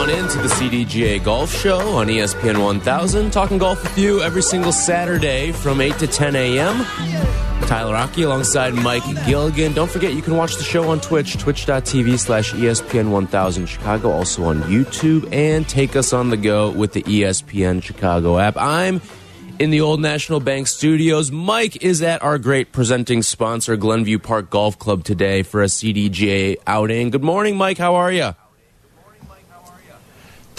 On in to the CDGA Golf Show on ESPN 1000. Talking golf with you every single Saturday from 8 to 10 a.m. Tyler Aki alongside Mike Gilligan. Don't forget you can watch the show on Twitch, twitch.tv slash ESPN 1000 Chicago, also on YouTube, and take us on the go with the ESPN Chicago app. I'm in the Old National Bank studios. Mike is at our great presenting sponsor, Glenview Park Golf Club, today for a CDGA outing. Good morning, Mike. How are you?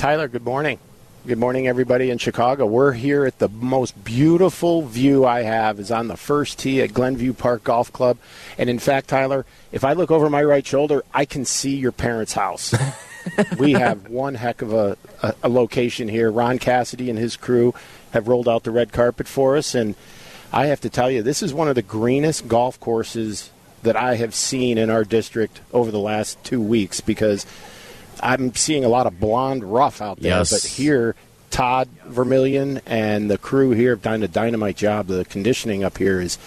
Tyler, good morning. Good morning, everybody in Chicago. We're here at the most beautiful view I have is on the first tee at Glenview Park Golf Club. And in fact, Tyler, if I look over my right shoulder, I can see your parents' house. we have one heck of a, a, a location here. Ron Cassidy and his crew have rolled out the red carpet for us. And I have to tell you, this is one of the greenest golf courses that I have seen in our district over the last two weeks because I'm seeing a lot of blonde rough out there, Yes. but here Todd Vermillion and the crew here have done a dynamite job. The conditioning up here is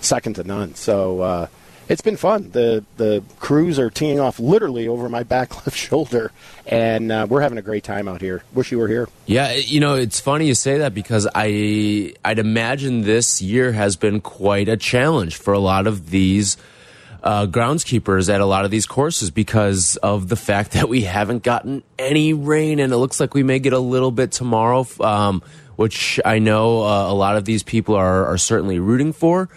second to none. So uh, it's been fun. The the crews are teeing off literally over my back left shoulder, and uh, we're having a great time out here. Wish you were here. Yeah, you know, it's funny you say that because I I'd imagine this year has been quite a challenge for a lot of these uh, groundskeepers at a lot of these courses because of the fact that we haven't gotten any rain, and it looks like we may get a little bit tomorrow, um, which I know uh, a lot of these people are are certainly rooting for.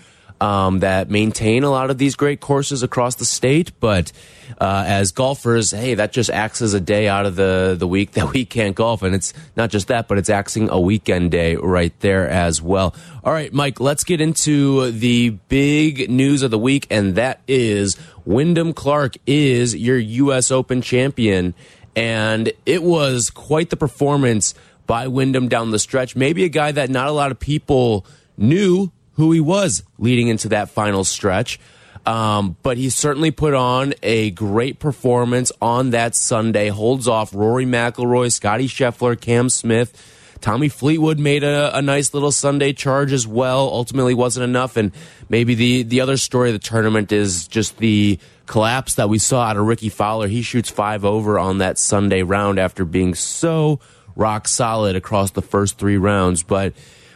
Um, that maintain a lot of these great courses across the state, but uh, as golfers, hey, that just acts as a day out of the the week that we can't golf, and it's not just that, but it's axing a weekend day right there as well. All right, Mike, let's get into the big news of the week, and that is Wyndham Clark is your U.S. Open champion, and it was quite the performance by Wyndham down the stretch. Maybe a guy that not a lot of people knew who he was leading into that final stretch. Um, but he certainly put on a great performance on that Sunday. Holds off Rory McIlroy, Scottie Scheffler, Cam Smith. Tommy Fleetwood made a, a nice little Sunday charge as well. Ultimately, wasn't enough. And maybe the the other story of the tournament is just the collapse that we saw out of Rickie Fowler. He shoots five over on that Sunday round after being so rock solid across the first three rounds. But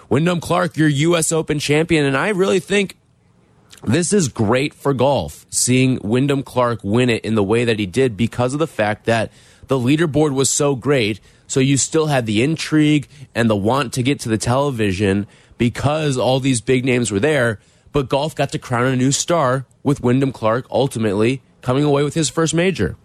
Wyndham Clark, your U.S. Open champion, and I really think this is great for golf, seeing Wyndham Clark win it in the way that he did because of the fact that the leaderboard was so great. So you still had the intrigue and the want to get to the television because all these big names were there. But golf got to crown a new star with Wyndham Clark ultimately coming away with his first major.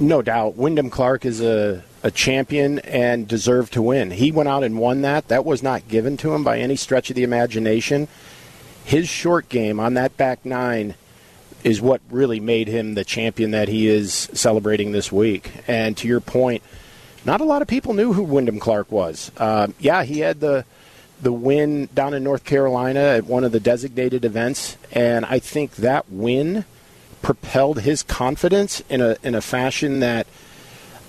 No doubt, Wyndham Clark is a, a champion and deserved to win. He went out and won that. That was not given to him by any stretch of the imagination. His short game on that back nine is what really made him the champion that he is celebrating this week. And to your point, not a lot of people knew who Wyndham Clark was. Uh, yeah, he had the the win down in North Carolina at one of the designated events, and I think that win propelled his confidence in a in a fashion that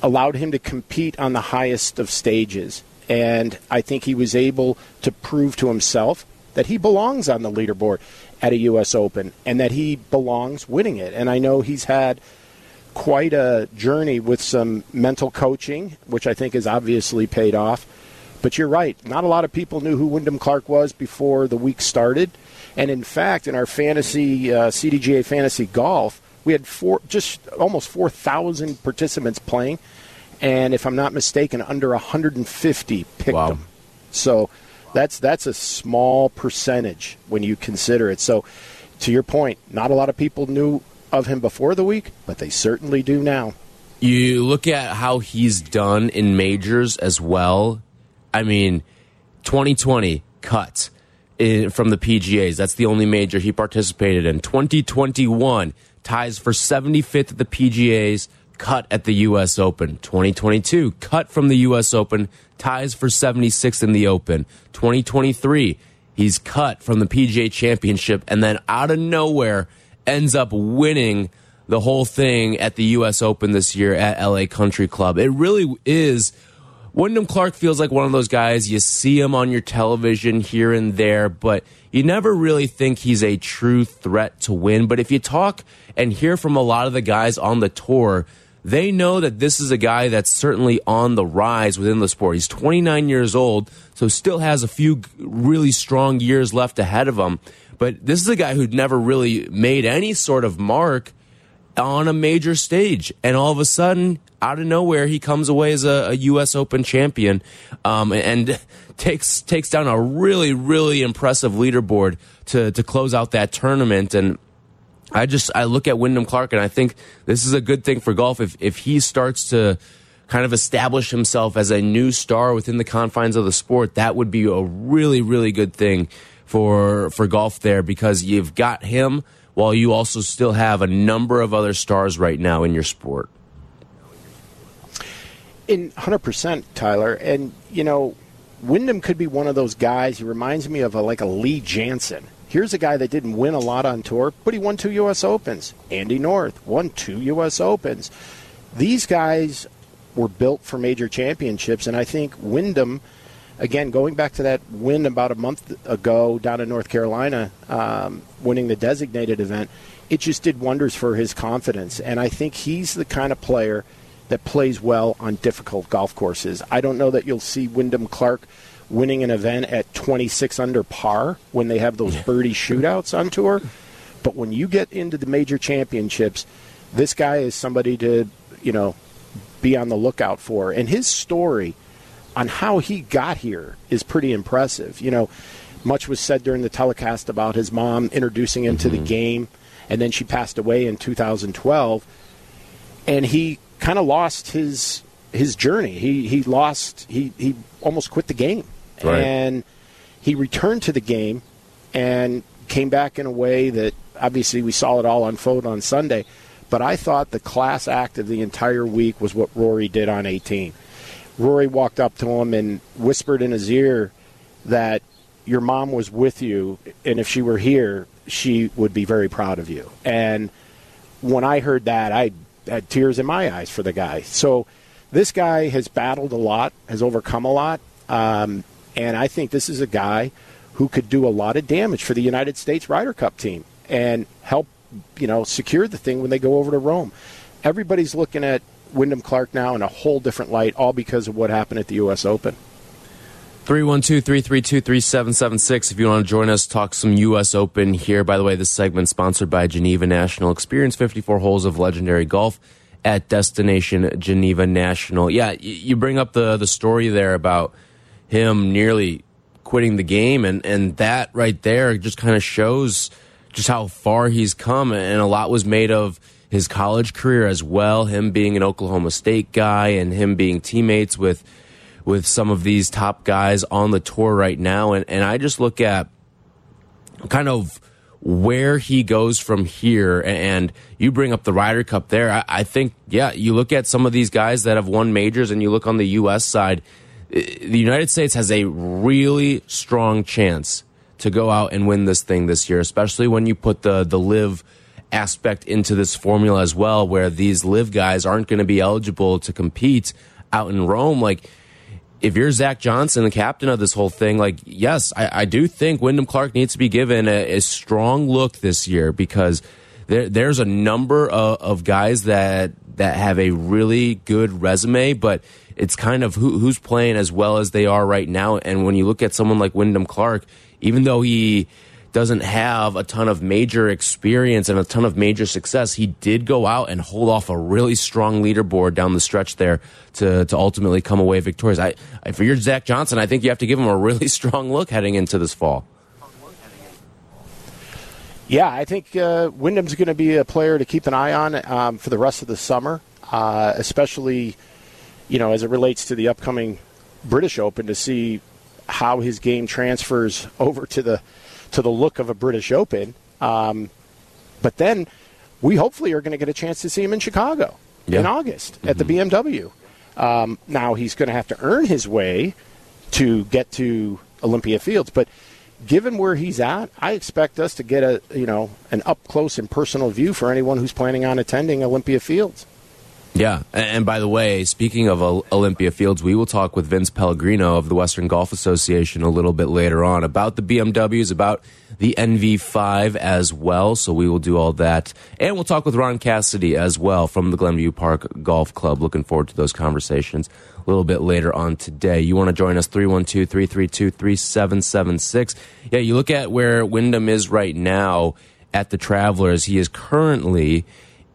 allowed him to compete on the highest of stages. And I think he was able to prove to himself that he belongs on the leaderboard at a U.S. Open and that he belongs winning it. And I know he's had quite a journey with some mental coaching, which I think has obviously paid off. But you're right. Not a lot of people knew who Wyndham Clark was before the week started. And in fact, in our fantasy uh, CDGA fantasy golf, we had four, just almost 4,000 participants playing, and if I'm not mistaken, under 150 picked Wow. them. So that's that's a small percentage when you consider it. So, to your point, not a lot of people knew of him before the week, but they certainly do now. You look at how he's done in majors as well. I mean, 2020 cut in, from the PGAs. That's the only major he participated in. 2021 ties for 75th at the PGAs, cut at the U.S. Open. 2022 cut from the U.S. Open, ties for 76th in the Open. 2023 he's cut from the PGA Championship, and then out of nowhere ends up winning the whole thing at the U.S. Open this year at LA Country Club. It really is. Wyndham Clark feels like one of those guys you see him on your television here and there, but you never really think he's a true threat to win. But if you talk and hear from a lot of the guys on the tour, they know that this is a guy that's certainly on the rise within the sport. He's 29 years old, so still has a few really strong years left ahead of him. But this is a guy who'd never really made any sort of mark on a major stage. And all of a sudden, out of nowhere, he comes away as a, a U.S. Open champion um, and takes takes down a really, really impressive leaderboard to, to close out that tournament. And I just I look at Wyndham Clark and I think this is a good thing for golf if if he starts to kind of establish himself as a new star within the confines of the sport. That would be a really, really good thing for for golf there because you've got him while you also still have a number of other stars right now in your sport. In 100%, Tyler. And, you know, Wyndham could be one of those guys. He reminds me of a, like a Lee Janzen. Here's a guy that didn't win a lot on tour, but he won two U.S. Opens. Andy North won two U.S. Opens. These guys were built for major championships, and I think Wyndham – again, going back to that win about a month ago down in North Carolina, um, winning the designated event, it just did wonders for his confidence. And I think he's the kind of player that plays well on difficult golf courses. I don't know that you'll see Wyndham Clark winning an event at 26 under par when they have those birdie shootouts on tour. But when you get into the major championships, this guy is somebody to, you know, be on the lookout for. And his story – on how he got here is pretty impressive. You know, much was said during the telecast about his mom introducing him to the mm-hmm. game, and then she passed away in 2012, and he kind of lost his his journey. He he lost he he almost quit the game, right. and he returned to the game and came back in a way that obviously we saw it all unfold on Sunday. But I thought the class act of the entire week was what Rory did on 18 Rory walked up to him and whispered in his ear that your mom was with you, and if she were here, she would be very proud of you. And when I heard that, I had tears in my eyes for the guy. So this guy has battled a lot, has overcome a lot, um, and I think this is a guy who could do a lot of damage for the United States Ryder Cup team and help, you know, secure the thing when they go over to Rome. Everybody's looking at Wyndham Clark now in a whole different light, all because of what happened at the U.S. Open. 312 332 3776. If you want to join us, talk some U.S. Open here. By the way, this segment sponsored by Geneva National. Experience 54 holes of legendary golf at Destination Geneva National. Yeah, you bring up the, the story there about him nearly quitting the game, and, and that right there just kind of shows just how far he's come, and a lot was made of his college career as well, him being an Oklahoma State guy and him being teammates with with some of these top guys on the tour right now. And, and I just look at kind of where he goes from here. And you bring up the Ryder Cup there. I, I think, yeah, you look at some of these guys that have won majors and you look on the U.S. side, eh, the United States has a really strong chance to go out and win this thing this year, especially when you put the the LIV – aspect into this formula as well, where these LIV guys aren't going to be eligible to compete out in Rome. Like, if you're Zach Johnson, the captain of this whole thing, like, yes, I, I do think Wyndham Clark needs to be given a, a strong look this year because there, there's a number of, of, guys that that have a really good resume, but it's kind of who, who's playing as well as they are right now. And when you look at someone like Wyndham Clark, even though he doesn't have a ton of major experience and a ton of major success, he did go out and hold off a really strong leaderboard down the stretch there to, to ultimately come away victorious. I, I, for your Zach Johnson, I think you have to give him a really strong look heading into this fall. Yeah, I think uh, Wyndham's going to be a player to keep an eye on um, for the rest of the summer, uh, especially, you know, as it relates to the upcoming British Open to see how his game transfers over to the to the look of a British Open. Um, but then we hopefully are going to get a chance to see him in Chicago Yeah. in August at the BMW. Um, now he's going to have to earn his way to get to Olympia Fields, but given where he's at, I expect us to get a you know an up close and personal view for anyone who's planning on attending Olympia Fields. Yeah, and, by the way, speaking of Olympia Fields, we will talk with Vince Pellegrino of the Western Golf Association a little bit later on about the BMWs, about the NV5 as well. So we will do all that, and we'll talk with Ron Cassidy as well from the Glenview Park Golf Club. Looking forward to those conversations a little bit later on today. You want to join us 312 332 3776. Yeah, you look at where Wyndham is right now at the Travelers. He is currently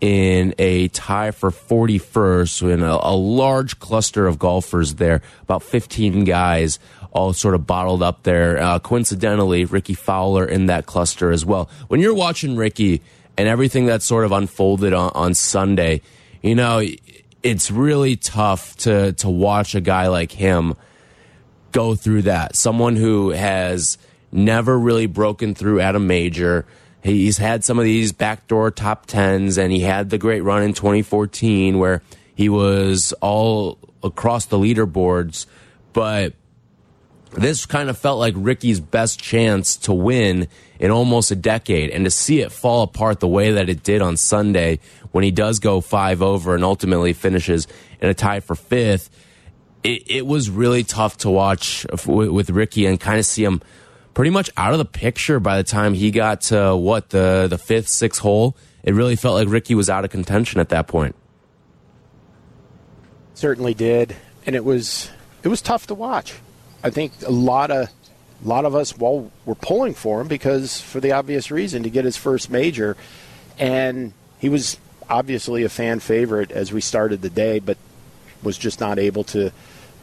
in a tie for 41st in a, a large cluster of golfers there, about 15 guys all sort of bottled up there. Uh, coincidentally, Rickie Fowler in that cluster as well. When you're watching Rickie and everything that sort of unfolded on, on Sunday, you know, it's really tough to, to watch a guy like him go through that. Someone who has never really broken through at a major. He's had some of these backdoor top tens, and he had the great run in 2014 where he was all across the leaderboards. But this kind of felt like Rickie's best chance to win in almost a decade. And to see it fall apart the way that it did on Sunday when he does go five over and ultimately finishes in a tie for fifth, it, it was really tough to watch with, with Rickie and kind of see him pretty much out of the picture by the time he got to what the the fifth, sixth hole. It really felt like Rickie was out of contention at that point. Certainly did, and it was it was tough to watch. I think a lot of a lot of us well were pulling for him because for the obvious reason to get his first major, and he was obviously a fan favorite as we started the day, but was just not able to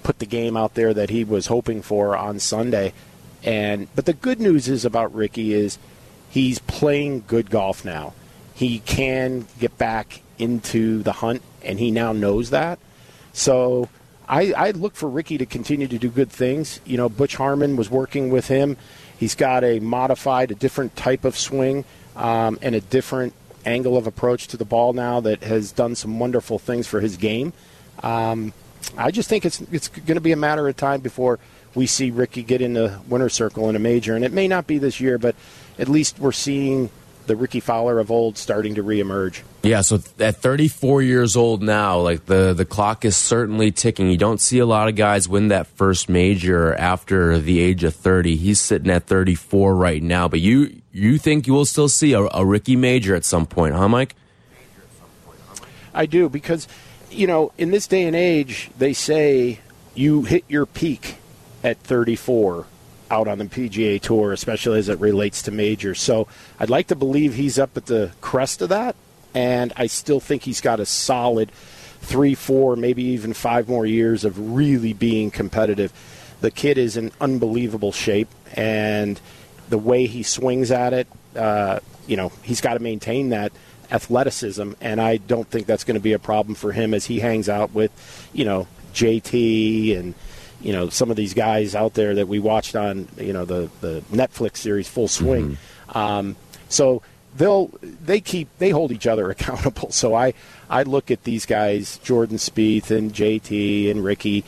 put the game out there that he was hoping for on Sunday. And but the good news is about Rickie is he's playing good golf now. He can get back into the hunt, and he now knows that. So I, I look for Rickie to continue to do good things. You know, Butch Harmon was working with him. He's got a modified, a different type of swing, um, and a different angle of approach to the ball now that has done some wonderful things for his game. Um, I just think it's it's going to be a matter of time before we see Rickie get in the winner's circle in a major, and it may not be this year, but at least we're seeing the Rickie Fowler of old starting to reemerge. Yeah, so at 34 years old now, like the the clock is certainly ticking. You don't see a lot of guys win that first major after the age of 30. He's sitting at 34 right now, but you you think you will still see a, a Rickie major at some point, huh, Mike? I do because, you know, in this day and age, they say you hit your peak at 34 out on the PGA Tour, especially as it relates to majors. So I'd like to believe he's up at the crest of that, and I still think he's got a solid three, four, maybe even five more years of really being competitive. The kid is in unbelievable shape, and the way he swings at it, uh, you know, he's got to maintain that athleticism, and I don't think that's going to be a problem for him as he hangs out with, you know, JT and you know some of these guys out there that we watched on you know the the Netflix series Full Swing. Um, so they'll they keep they hold each other accountable. So I I look at these guys, Jordan Spieth and JT and Rickie,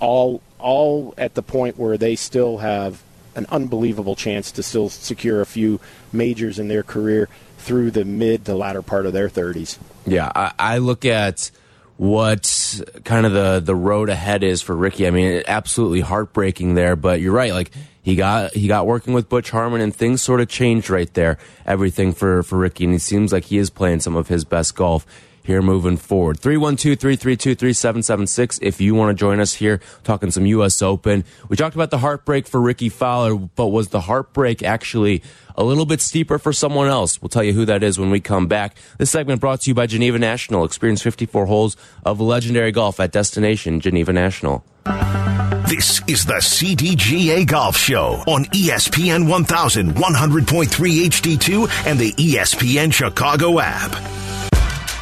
all all at the point where they still have an unbelievable chance to still secure a few majors in their career through the mid to latter part of their 30s. Yeah, I, I look at what kind of the the road ahead is for Rickie. I mean, absolutely heartbreaking there, but you're right. Like he got he got working with Butch Harmon, and things sort of changed right there. Everything for for Rickie, and he seems like he is playing some of his best golf here moving forward. 312-332-3776 if you want to join us here talking some US Open. We talked about the heartbreak for Rickie Fowler, but was the heartbreak actually a little bit steeper for someone else? We'll tell you who that is when we come back. This segment brought to you by Geneva National. Experience 54 holes of legendary golf at destination Geneva National. This is the CDGA Golf Show on ESPN 1100.3 HD2 and the ESPN Chicago app.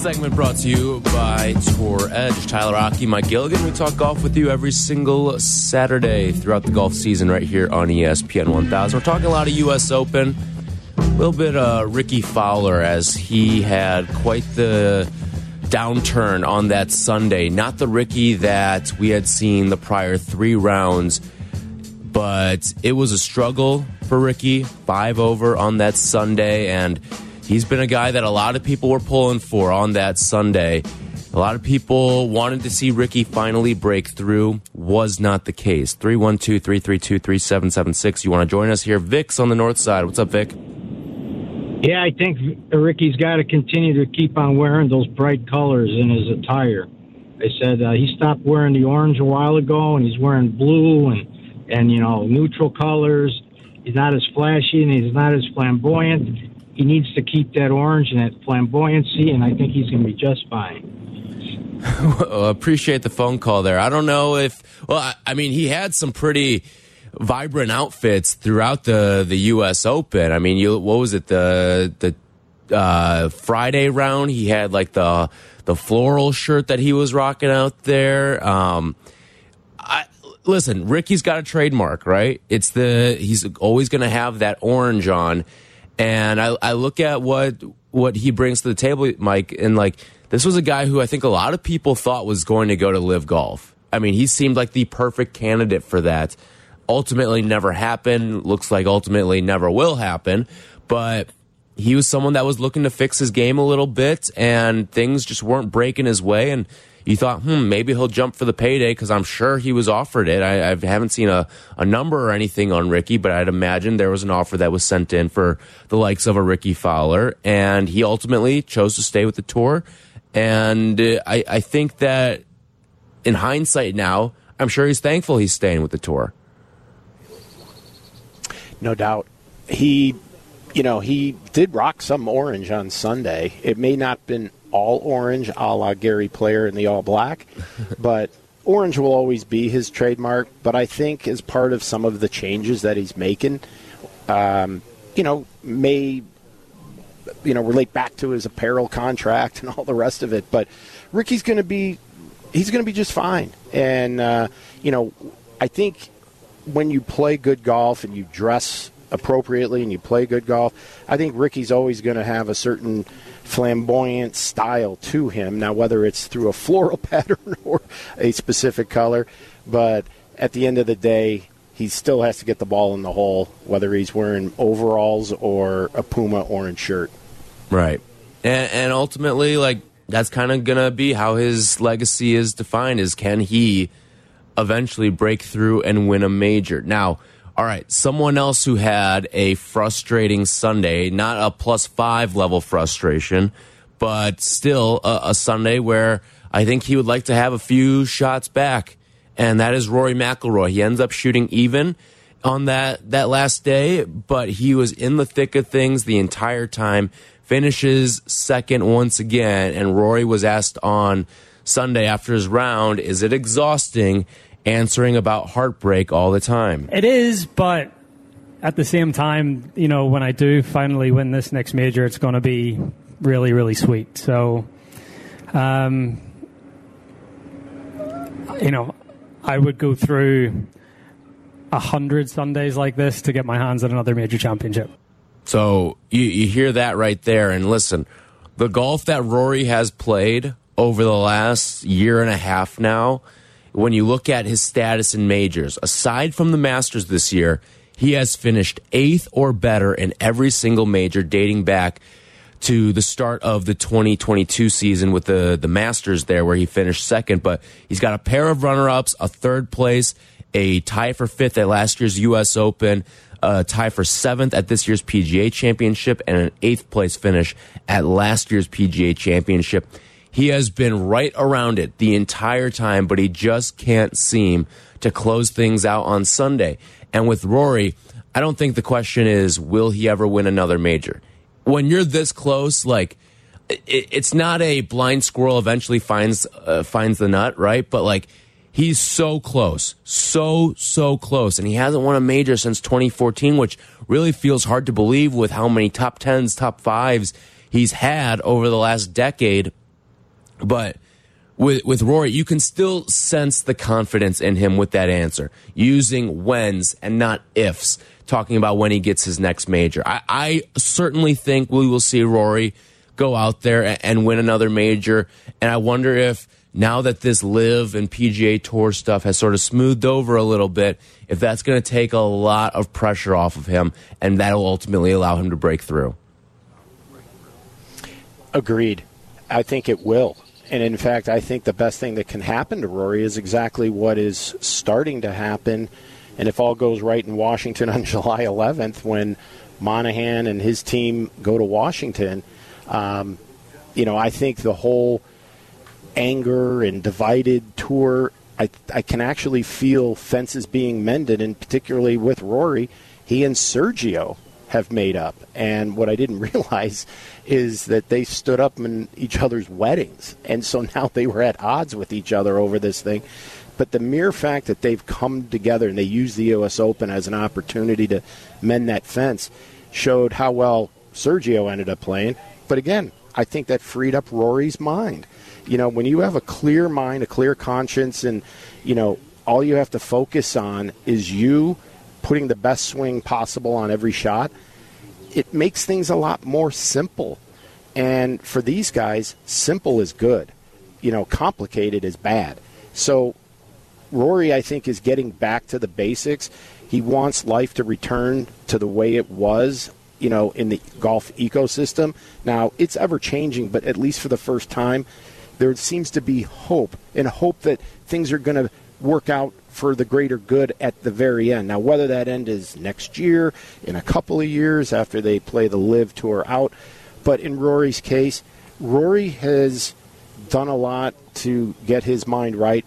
Segment brought to you by Tour Edge. Tyler Aki, Mike Gilligan. We talk golf with you every single Saturday throughout the golf season right here on ESPN 1000. We're talking a lot of U.S. Open. A little bit uh, Rickie Fowler as he had quite the downturn on that Sunday. Not the Rickie that we had seen the prior three rounds, but it was a struggle for Rickie. Five over on that Sunday, and he's been a guy that a lot of people were pulling for on that Sunday. A lot of people wanted to see Rickie finally break through. Was not the case. 312 332 3776. You want to join us here? Vic's on the north side. What's up, Vic? Yeah, I think Rickie's got to continue to keep on wearing those bright colors in his attire. I said uh, he stopped wearing the orange a while ago, and he's wearing blue and and you know neutral colors. He's not as flashy and he's not as flamboyant. He needs to keep that orange and that flamboyancy, and I think he's going to be just fine. Well, appreciate the phone call there. I don't know if, well, I, mean, he had some pretty vibrant outfits throughout the the U.S. Open. I mean, you what was it the the uh, Friday round? He had like the the floral shirt that he was rocking out there. Um, I listen, Rickie's got a trademark, right? It's the he's always going to have that orange on, and I I look at what what he brings to the table, Mike, and like this was a guy who I think a lot of people thought was going to go to LIV golf. I mean, he seemed like the perfect candidate for that. Ultimately, never happened. Looks like ultimately never will happen. But he was someone that was looking to fix his game a little bit, and things just weren't breaking his way. And you thought, hmm, maybe he'll jump for the payday because I'm sure he was offered it. I, I haven't seen a, a number or anything on Rickie, but I'd imagine there was an offer that was sent in for the likes of a Rickie Fowler, and he ultimately chose to stay with the tour. And uh, I, I think that in hindsight now, I'm sure he's thankful he's staying with the tour. No doubt. He, you know, he did rock some orange on Sunday. It may not been all orange, a la Gary Player in the all black, but orange will always be his trademark. But I think as part of some of the changes that he's making, um, you know, may you know relate back to his apparel contract and all the rest of it. But Rickie's going to be he's going to be just fine. And uh, you know, I think when you play good golf and you dress appropriately and you play good golf, I think Rickie's always going to have a certain flamboyant style to him. Now, whether it's through a floral pattern or a specific color, but at the end of the day, he still has to get the ball in the hole, whether he's wearing overalls or a Puma orange shirt. Right. And, and ultimately, like, that's kind of going to be how his legacy is defined is can he eventually break through and win a major? Now, all right, someone else who had a frustrating Sunday, not a plus five level frustration, but still a, a Sunday where I think he would like to have a few shots back, and that is Rory McIlroy. He ends up shooting even on that that last day, but he was in the thick of things the entire time. Finishes second once again, and Rory was asked on Sunday after his round, "Is it exhausting?" Answering about heartbreak all the time. It is, but at the same time, you know, when I do finally win this next major, it's going to be really, really sweet. So, um, you know, I would go through a hundred Sundays like this to get my hands on another major championship. So you, you hear that right there. And listen, the golf that Rory has played over the last year and a half now, when you look at his status in majors, aside from the Masters this year, he has finished eighth or better in every single major dating back to the start of the 2022 season with the, the Masters there, where he finished second. But he's got a pair of runner ups, a third place, a tie for fifth at last year's U.S. Open, a tie for seventh at this year's PGA Championship, and an eighth place finish at last year's PGA Championship. He has been right around it the entire time, but he just can't seem to close things out on Sunday. And with Rory, I don't think the question is, will he ever win another major? When you're this close, like, it, it's not a blind squirrel eventually finds uh, finds the nut, right? But like he's so close, so so close, and he hasn't won a major since 2014, which really feels hard to believe with how many top tens, top fives he's had over the last decade. But with with Rory, you can still sense the confidence in him with that answer, using whens and not ifs, talking about when he gets his next major. I, I certainly think we will see Rory go out there and win another major. And I wonder if now that this LIV and PGA Tour stuff has sort of smoothed over a little bit, if that's going to take a lot of pressure off of him and that'll ultimately allow him to break through. Agreed. I think it will. And in fact, I think the best thing that can happen to Rory is exactly what is starting to happen. And if all goes right in Washington on July 11th, when Monahan and his team go to Washington, um, you know, I think the whole anger and divided tour, I, I can actually feel fences being mended, and particularly with Rory, he and Sergio have made up. And what I didn't realize is that they stood up in each other's weddings. And so now they were at odds with each other over this thing. But the mere fact that they've come together and they use the U.S. Open as an opportunity to mend that fence showed how well Sergio ended up playing. But again, I think that freed up Rory's mind. You know, when you have a clear mind, a clear conscience, and, you know, all you have to focus on is you putting the best swing possible on every shot, it makes things a lot more simple. And for these guys, simple is good. You know, complicated is bad. So Rory, I think, is getting back to the basics. He wants life to return to the way it was, you know, in the golf ecosystem. Now, it's ever changing, but at least for the first time, there seems to be hope and hope that things are going to work out for the greater good at the very end. Now, whether that end is next year, in a couple of years after they play the LIV tour out, but in Rory's case, Rory has done a lot to get his mind right.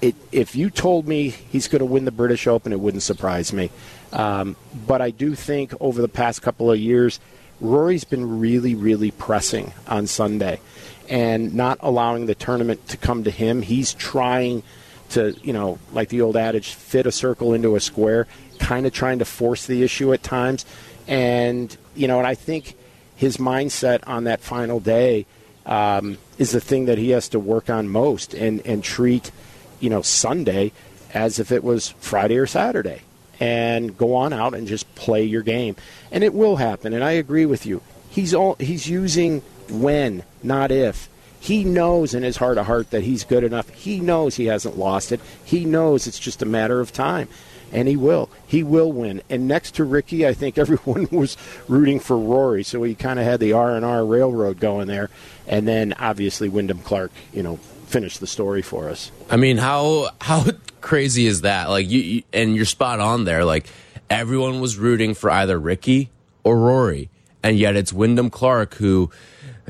It, if you told me he's going to win the British Open, it wouldn't surprise me. Um, but I do think over the past couple of years, Rory's been really, really pressing on Sunday and not allowing the tournament to come to him. He's trying to, you know, like the old adage, fit a circle into a square, kind of trying to force the issue at times. And, you know, and I think his mindset on that final day um, is the thing that he has to work on most and, and treat, you know, Sunday as if it was Friday or Saturday and go on out and just play your game. And it will happen. And I agree with you. He's all, he's using when, not if. He knows in his heart of heart that he's good enough. He knows he hasn't lost it. He knows it's just a matter of time. And he will. He will win. And next to Rickie, I think everyone was rooting for Rory, so he kind of had the R and R railroad going there. And then obviously Wyndham Clark, you know, finished the story for us. I mean, how how crazy is that? Like you, you and you're spot on there. Like everyone was rooting for either Rickie or Rory, and yet it's Wyndham Clark who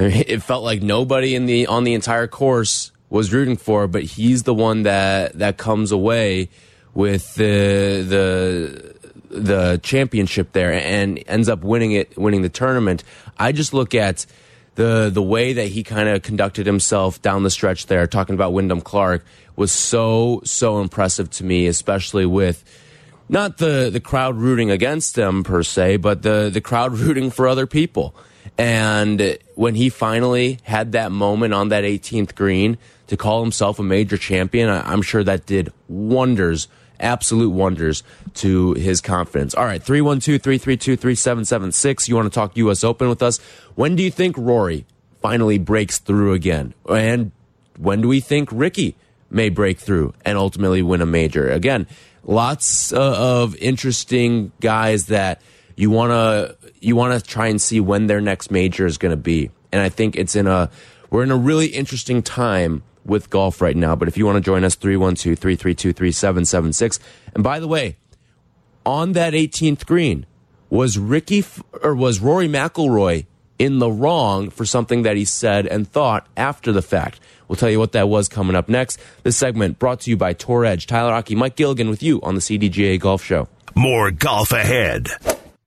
it felt like nobody in the on the entire course was rooting for, but he's the one that that comes away with the the the championship there and ends up winning it, winning the tournament. I just look at the the way that he kind of conducted himself down the stretch there, talking about Wyndham Clark, was so so impressive to me, especially with not the the crowd rooting against him per se, but the the crowd rooting for other people. And when he finally had that moment on that 18th green to call himself a major champion, I'm sure that did wonders, absolute wonders to his confidence. All right, 312 332 3776. You want to talk U.S. Open with us? When do you think Rory finally breaks through again? And when do we think Rickie may break through and ultimately win a major? Again, lots uh, of interesting guys that you want to you want to try and see when their next major is going to be. And I think it's in a, we're in a really interesting time with golf right now. But if you want to join us, 312 332 3776. And by the way, on that 18th green, was Rickie or was Rory McIlroy in the wrong for something that he said and thought after the fact. We'll tell you what that was coming up next. This segment brought to you by Tour Edge. Tyler Aki, Mike Gilligan with you on the CDGA Golf Show. More golf ahead.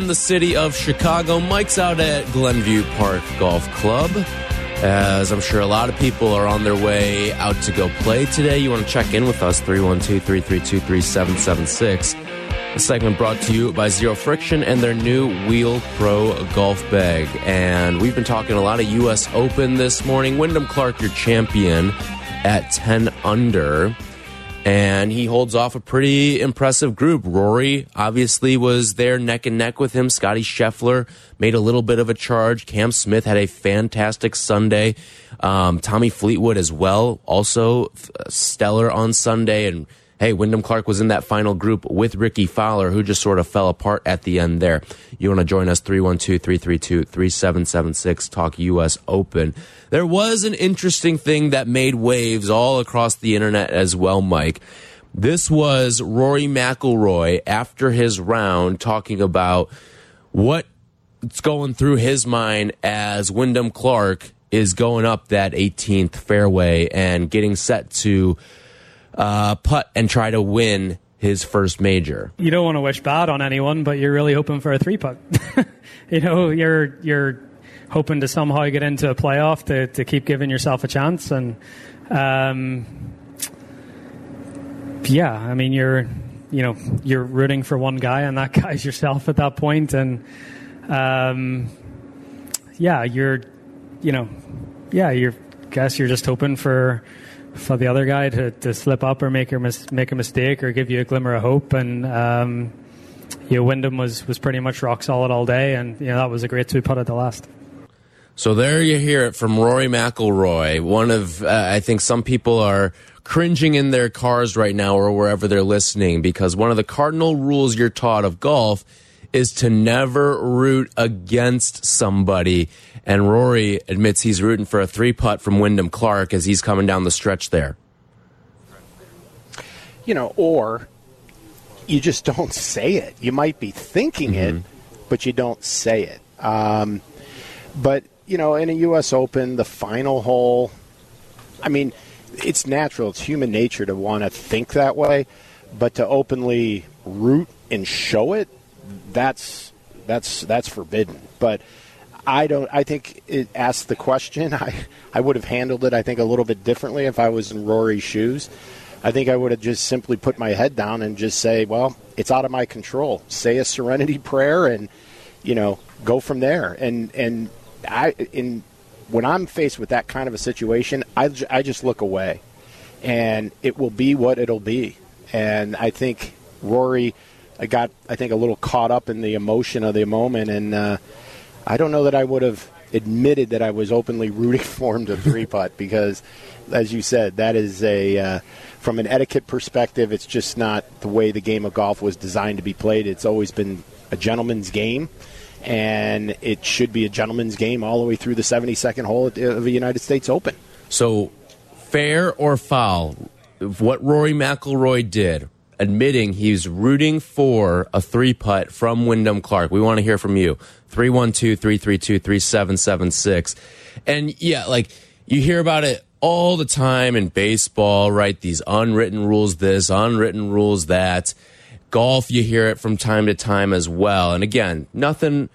In the city of Chicago. Mike's out at Glenview Park Golf Club. As I'm sure a lot of people are on their way out to go play today, you want to check in with us 312 332 3776. A segment brought to you by Zero Friction and their new Wheel Pro golf bag. And we've been talking a lot of U.S. Open this morning. Wyndham Clark, your champion, at 10 under and he holds off a pretty impressive group. Rory obviously was there neck and neck with him. Scottie Scheffler made a little bit of a charge. Cam Smith had a fantastic Sunday. Um, Tommy Fleetwood as well, also stellar on Sunday. And hey, Wyndham Clark was in that final group with Rickie Fowler, who just sort of fell apart at the end there. You want to join us 312 332 3776, talk U.S. Open. There was an interesting thing that made waves all across the internet as well, Mike. This was Rory McIlroy after his round talking about what's going through his mind as Wyndham Clark is going up that 18th fairway and getting set to uh, putt and try to win his first major. You don't want to wish bad on anyone, but you're really hoping for a three putt. you know, you're you're hoping to somehow get into a playoff to, to keep giving yourself a chance. And um, yeah, I mean, you're you know you're rooting for one guy, and that guy's yourself at that point. And um, yeah, you're you know yeah, you're guess you're just hoping for for the other guy to, to slip up or make a mis- make a mistake or give you a glimmer of hope. And um, you know, Wyndham was was pretty much rock solid all day, and you know that was a great two putt at the last. So there you hear it from Rory McIlroy. One of, uh, I think some people are cringing in their cars right now or wherever they're listening because one of the cardinal rules you're taught of golf is to never root against somebody. And Rory admits he's rooting for a three putt from Wyndham Clark as he's coming down the stretch there. You know, or you just don't say it. You might be thinking it, but you don't say it. Um, but you know, in a U.S. Open, the final hole, I mean, it's natural. It's human nature to want to think that way, but to openly root and show it, that's that's that's forbidden. But I don't. I think it asked the question. I I would have handled it. I think a little bit differently if I was in Rory's shoes. I think I would have just simply put my head down and just say, "Well, it's out of my control." Say a serenity prayer and you know go from there. And and I in when I'm faced with that kind of a situation, I I just look away, and it will be what it'll be. And I think Rory, I got I think a little caught up in the emotion of the moment, and uh, I don't know that I would have admitted that I was openly rooting for him to three putt because, as you said, that is a uh, from an etiquette perspective, it's just not the way the game of golf was designed to be played. It's always been a gentleman's game and it should be a gentleman's game all the way through the 72nd hole of the United States Open. So, fair or foul, what Rory McIlroy did, admitting he's rooting for a three putt from Wyndham Clark. We want to hear from you. 312 332 3776. And yeah, like you hear about it all the time in baseball, right? These unwritten rules, this, unwritten rules, that. Golf, you hear it from time to time as well. And again, nothing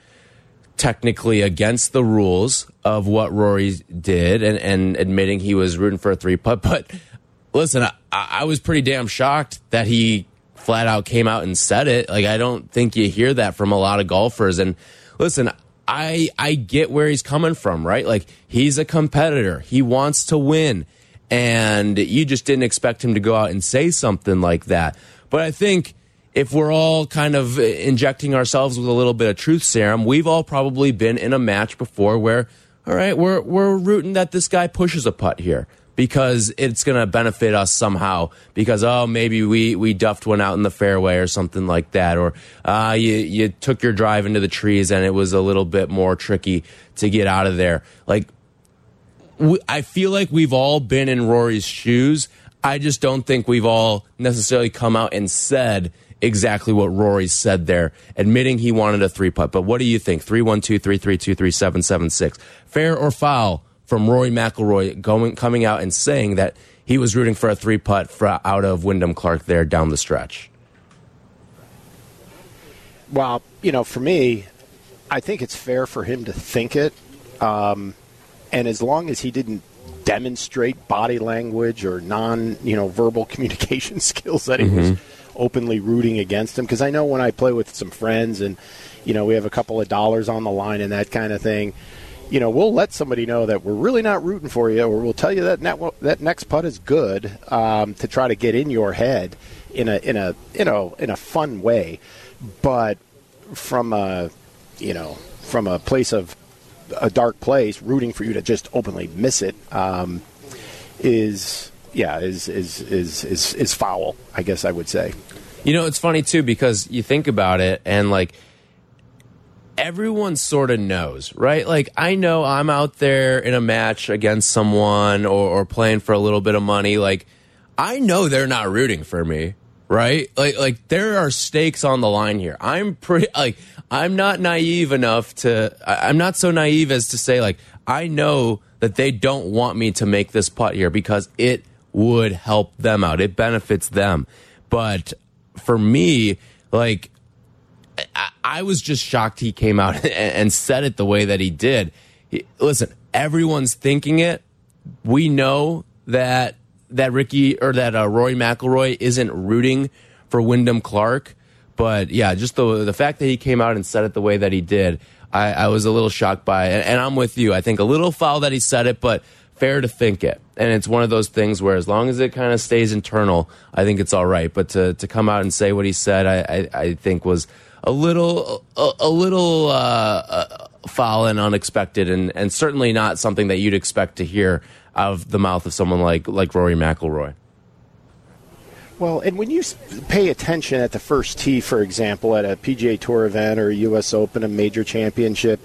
technically against the rules of what Rory did and, and admitting he was rooting for a three putt. But listen, I, I was pretty damn shocked that he flat out came out and said it. Like, I don't think you hear that from a lot of golfers. And listen, I, I get where he's coming from, right? Like, he's a competitor, he wants to win. And you just didn't expect him to go out and say something like that. But I think if we're all kind of injecting ourselves with a little bit of truth serum, we've all probably been in a match before where, all right, we're we're rooting that this guy pushes a putt here because it's going to benefit us somehow because oh maybe we we duffed one out in the fairway or something like that or uh, you you took your drive into the trees and it was a little bit more tricky to get out of there like I feel like we've all been in Rory's shoes I just don't think we've all necessarily come out and said exactly what Rory said there, admitting he wanted a three putt. But what do you think? Three one two three three two three seven seven six. Fair or foul from Rory McIlroy going, coming out and saying that he was rooting for a three putt out of Wyndham Clark there down the stretch? Well, you know, for me, I think it's fair for him to think it. Um, and as long as he didn't demonstrate body language or non, you know, verbal communication skills that he mm -hmm. was mm-hmm. openly rooting against him. Because I know when I play with some friends and, you know, we have a couple of dollars on the line and that kind of thing, you know, we'll let somebody know that we're really not rooting for you, or we'll tell you that net, that next putt is good um, to try to get in your head in a in a you know in a fun way, but from a you know from a place of a dark place, rooting for you to just openly miss it um, is yeah is, is is is is foul. I guess I would say. You know, it's funny too because you think about it and like everyone sort of knows, right? Like I know I'm out there in a match against someone or, or playing for a little bit of money. Like I know they're not rooting for me right? Like like there are stakes on the line here. I'm pretty like I'm not naive enough to I'm not so naive as to say like I know that they don't want me to make this putt here because it would help them out. It benefits them. But for me, like I, was just shocked he came out and, said it the way that he did. Listen, everyone's thinking it. We know that that Rickie or that uh, Rory McIlroy isn't rooting for Wyndham Clark. But yeah, just the the fact that he came out and said it the way that he did, I, I was a little shocked by it. And, and, I'm with you. I think a little foul that he said it, but fair to think it. And it's one of those things where as long as it kind of stays internal, I think it's all right. But to to come out and say what he said, I I, I think was a little a, a little uh, uh, foul and unexpected, and and certainly not something that you'd expect to hear out of the mouth of someone like like Rory McIlroy. Well, and when you pay attention at the first tee, for example, at a PGA Tour event or a U.S. Open, a major championship,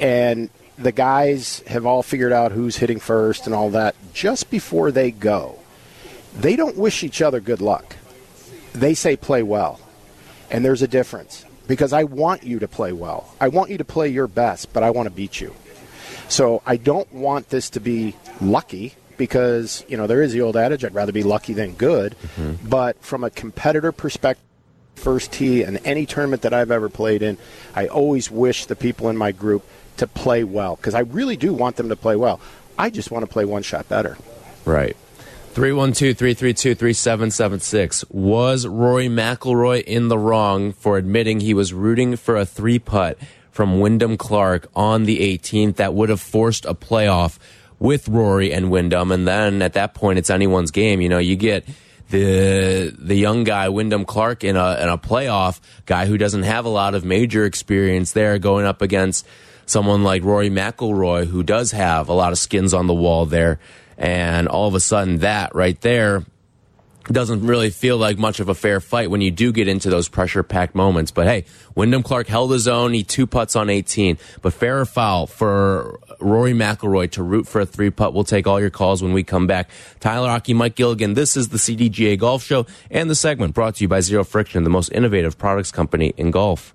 and the guys have all figured out who's hitting first and all that, just before they go, they don't wish each other good luck. They say play well. And there's a difference because I want you to play well. I want you to play your best, but I want to beat you. So I don't want this to be lucky because you know there is the old adage I'd rather be lucky than good. Mm-hmm. But from a competitor perspective, first tee and any tournament that I've ever played in, I always wish the people in my group to play well because I really do want them to play well. I just want to play one shot better. Right. 312 332 3776. Was Rory McIlroy in the wrong for admitting he was rooting for a three putt from Wyndham Clark on the 18th that would have forced a playoff with Rory and Wyndham. And then at that point, it's anyone's game. You know, you get the the young guy Wyndham Clark in a in a playoff guy who doesn't have a lot of major experience there going up against someone like Rory McIlroy who does have a lot of skins on the wall there and all of a sudden that right there doesn't really feel like much of a fair fight when you do get into those pressure packed moments. But hey, Wyndham Clark held his own. He two putts on 18. But fair or foul for Rory McIlroy to root for a three putt. We'll take all your calls when we come back. Tyler Aki, Mike Gilligan. This is the CDGA Golf Show and the segment brought to you by Zero Friction, the most innovative products company in golf.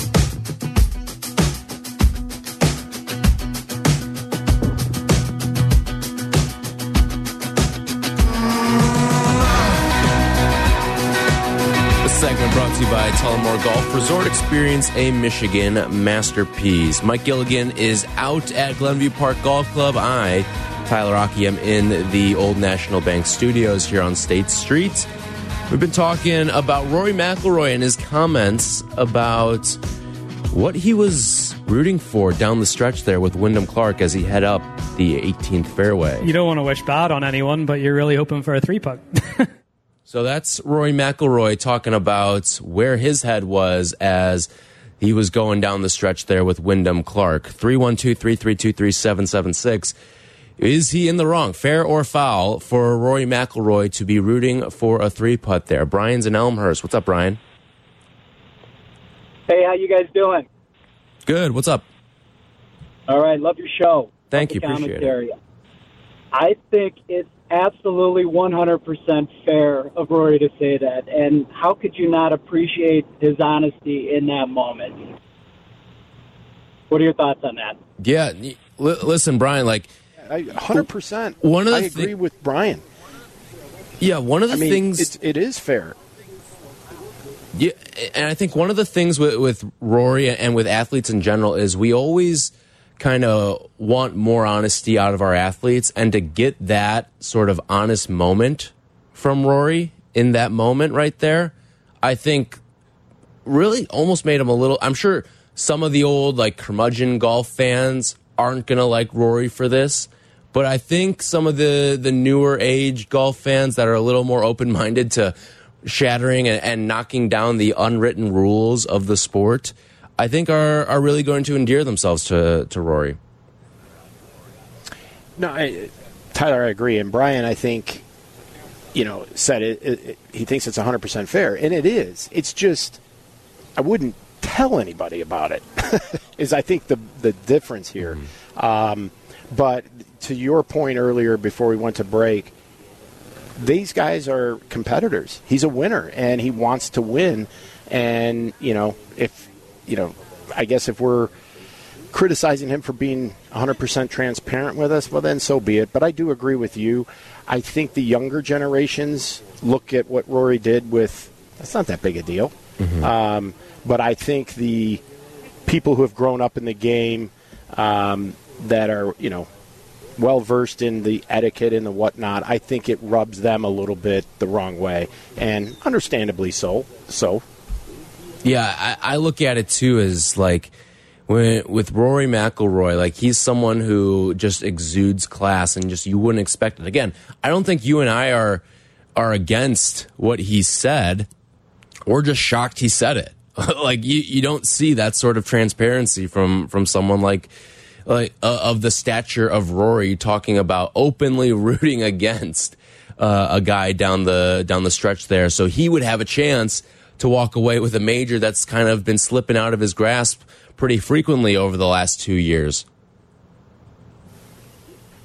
Segment brought to you by Tullamore Golf Resort. Experience a Michigan masterpiece. Mike Gilligan is out at Glenview Park Golf Club. I, Tyler Aki, am in the Old National Bank studios here on State Street. We've been talking about Rory McIlroy and his comments about what he was rooting for down the stretch there with Wyndham Clark as he head up the 18th fairway. You don't want to wish bad on anyone, but you're really hoping for a three putt. So that's Rory McIlroy talking about where his head was as he was going down the stretch there with Wyndham Clark. 312 332 3776. Is he in the wrong, fair or foul, for Rory McIlroy to be rooting for a three putt there? Brian's in Elmhurst. What's up, Brian? Hey, how you guys doing? Good. What's up? All right, love your show. Thank Love you. Appreciate it. I think it's absolutely 100% fair of Rory to say that. And how could you not appreciate his honesty in that moment? What are your thoughts on that? Yeah. y- listen, Brian, like, I, 100%. One of the I thi- agree with Brian. yeah, one of the I mean, things. it's, it is fair. Yeah, and I think one of the things with, with Rory and with athletes in general is we always kind of want more honesty out of our athletes, and to get that sort of honest moment from Rory in that moment right there, I think really almost made him a little. I'm sure some of the old like curmudgeon golf fans aren't gonna like Rory for this, but I think some of the the newer age golf fans that are a little more open minded to shattering and, and knocking down the unwritten rules of the sport, I think are are really going to endear themselves to to Rory. No, I, Tyler, I agree. And Brian, I think, you know, said it, it, it- he thinks it's 100% fair. And it is. It's just, I wouldn't tell anybody about it, is I think the, the difference here. Um, but to your point earlier before we went to break, these guys are competitors. He's a winner and he wants to win. And, you know, if, you know, I guess if we're criticizing him for being 100% transparent with us, well, then so be it. But I do agree with you. I think the younger generations look at what Rory did with, that's not that big a deal. Um, but I think the people who have grown up in the game um, that are, you know, well versed in the etiquette and the whatnot, I think it rubs them a little bit the wrong way, and understandably so. So, Yeah, I, I look at it too as like when, with Rory McIlroy, like he's someone who just exudes class and just you wouldn't expect it. Again, I don't think you and I are are against what he said. We're just shocked he said it. like you, you don't see that sort of transparency from from someone like like uh, of the stature of Rory talking about openly rooting against uh, a guy down the down the stretch there, so he would have a chance to walk away with a major that's kind of been slipping out of his grasp pretty frequently over the last two years.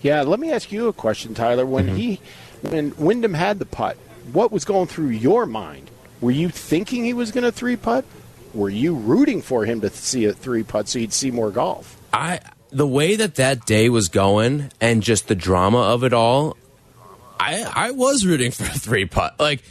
yeah, let me ask you a question, Tyler. When mm-hmm. he, when Wyndham had the putt, what was going through your mind? Were you thinking he was going to three putt? Were you rooting for him to see a three putt so he'd see more golf? I the way that that day was going and just the drama of it all, I I was rooting for a three putt. Like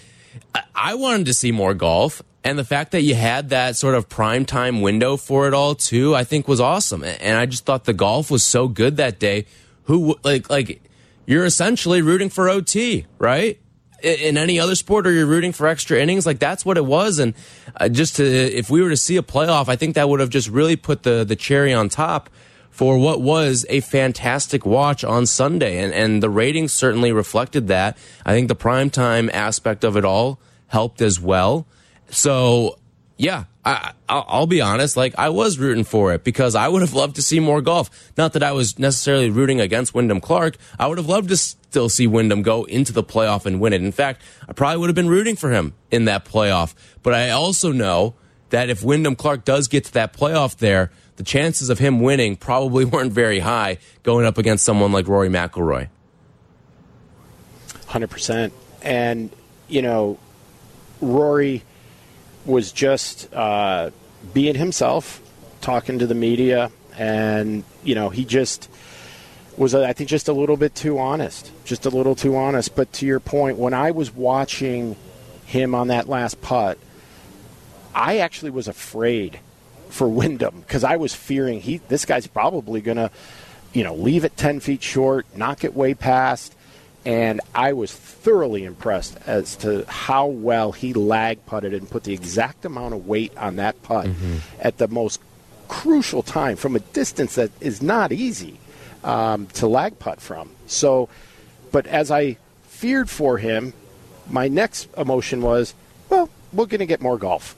I, wanted to see more golf, and the fact that you had that sort of prime time window for it all too, I think was awesome. And I just thought the golf was so good that day. Who like like you're essentially rooting for OT, right? in in any other sport or you're rooting for extra innings like that's what it was and uh, just to if we were to see a playoff i think that would have just really put the the cherry on top for what was a fantastic watch on sunday and and the ratings certainly reflected that. I think the primetime aspect of it all helped as well. So yeah I, I'll, I'll be honest like i was rooting for it because i would have loved to see more golf. Not that i was necessarily rooting against wyndham clark. I would have loved to still see wyndham go into the playoff and win it. In fact i probably would have been rooting for him in that playoff. But i also know that if wyndham clark does get to that playoff there the chances of him winning probably weren't very high going up against someone like rory mcilroy Hundred percent. And you know, Rory was just uh, being himself, talking to the media, and you know, he just was, I think, just a little bit too honest, just a little too honest. But to your point, when I was watching him on that last putt, I actually was afraid for Wyndham because I was fearing he this guy's probably going to, you know, leave it 10 feet short, knock it way past. And I was thoroughly impressed as to how well he lag putted and put the exact amount of weight on that putt at the most crucial time from a distance that is not easy um, to lag putt from. So, but as I feared for him, my next emotion was, well, we're going to get more golf.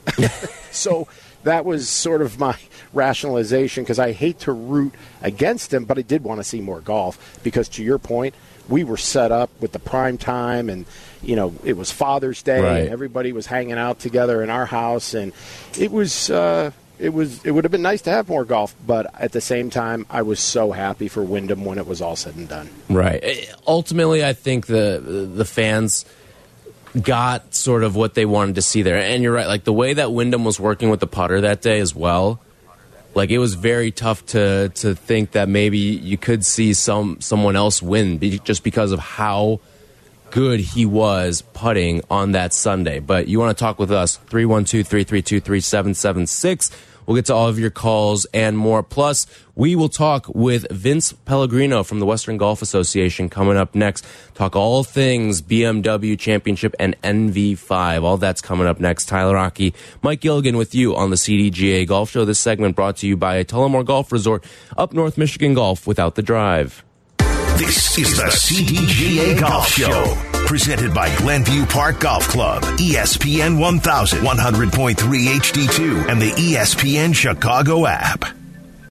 so that was sort of my rationalization because I hate to root against him, but I did want to see more golf because, to your point, we were set up with the prime time and you know it was father's day Right. and everybody was hanging out together in our house and it was uh, it was it would have been nice to have more golf but at the same time i was so happy for wyndham when it was all said and done Right. Eh, Ultimately, I think the the fans got sort of what they wanted to see there. And you're right, like the way that Wyndham was working with the putter that day as well. Like it was very tough to to think that maybe you could see some someone else win just because of how good he was putting on that Sunday. But you want to talk with us 312-332-3776. We'll get to all of your calls and more. Plus, we will talk with Vince Pellegrino from the Western Golf Association coming up next. Talk all things BMW Championship and NV5. All that's coming up next. Tyler Aki, Mike Gilligan with you on the CDGA Golf Show. This segment brought to you by Tullamore Golf Resort, up North Michigan Golf without the drive. This is the CDGA Golf Show, presented by Glenview Park Golf Club, ESPN 1100.3 HD2, and the ESPN Chicago app.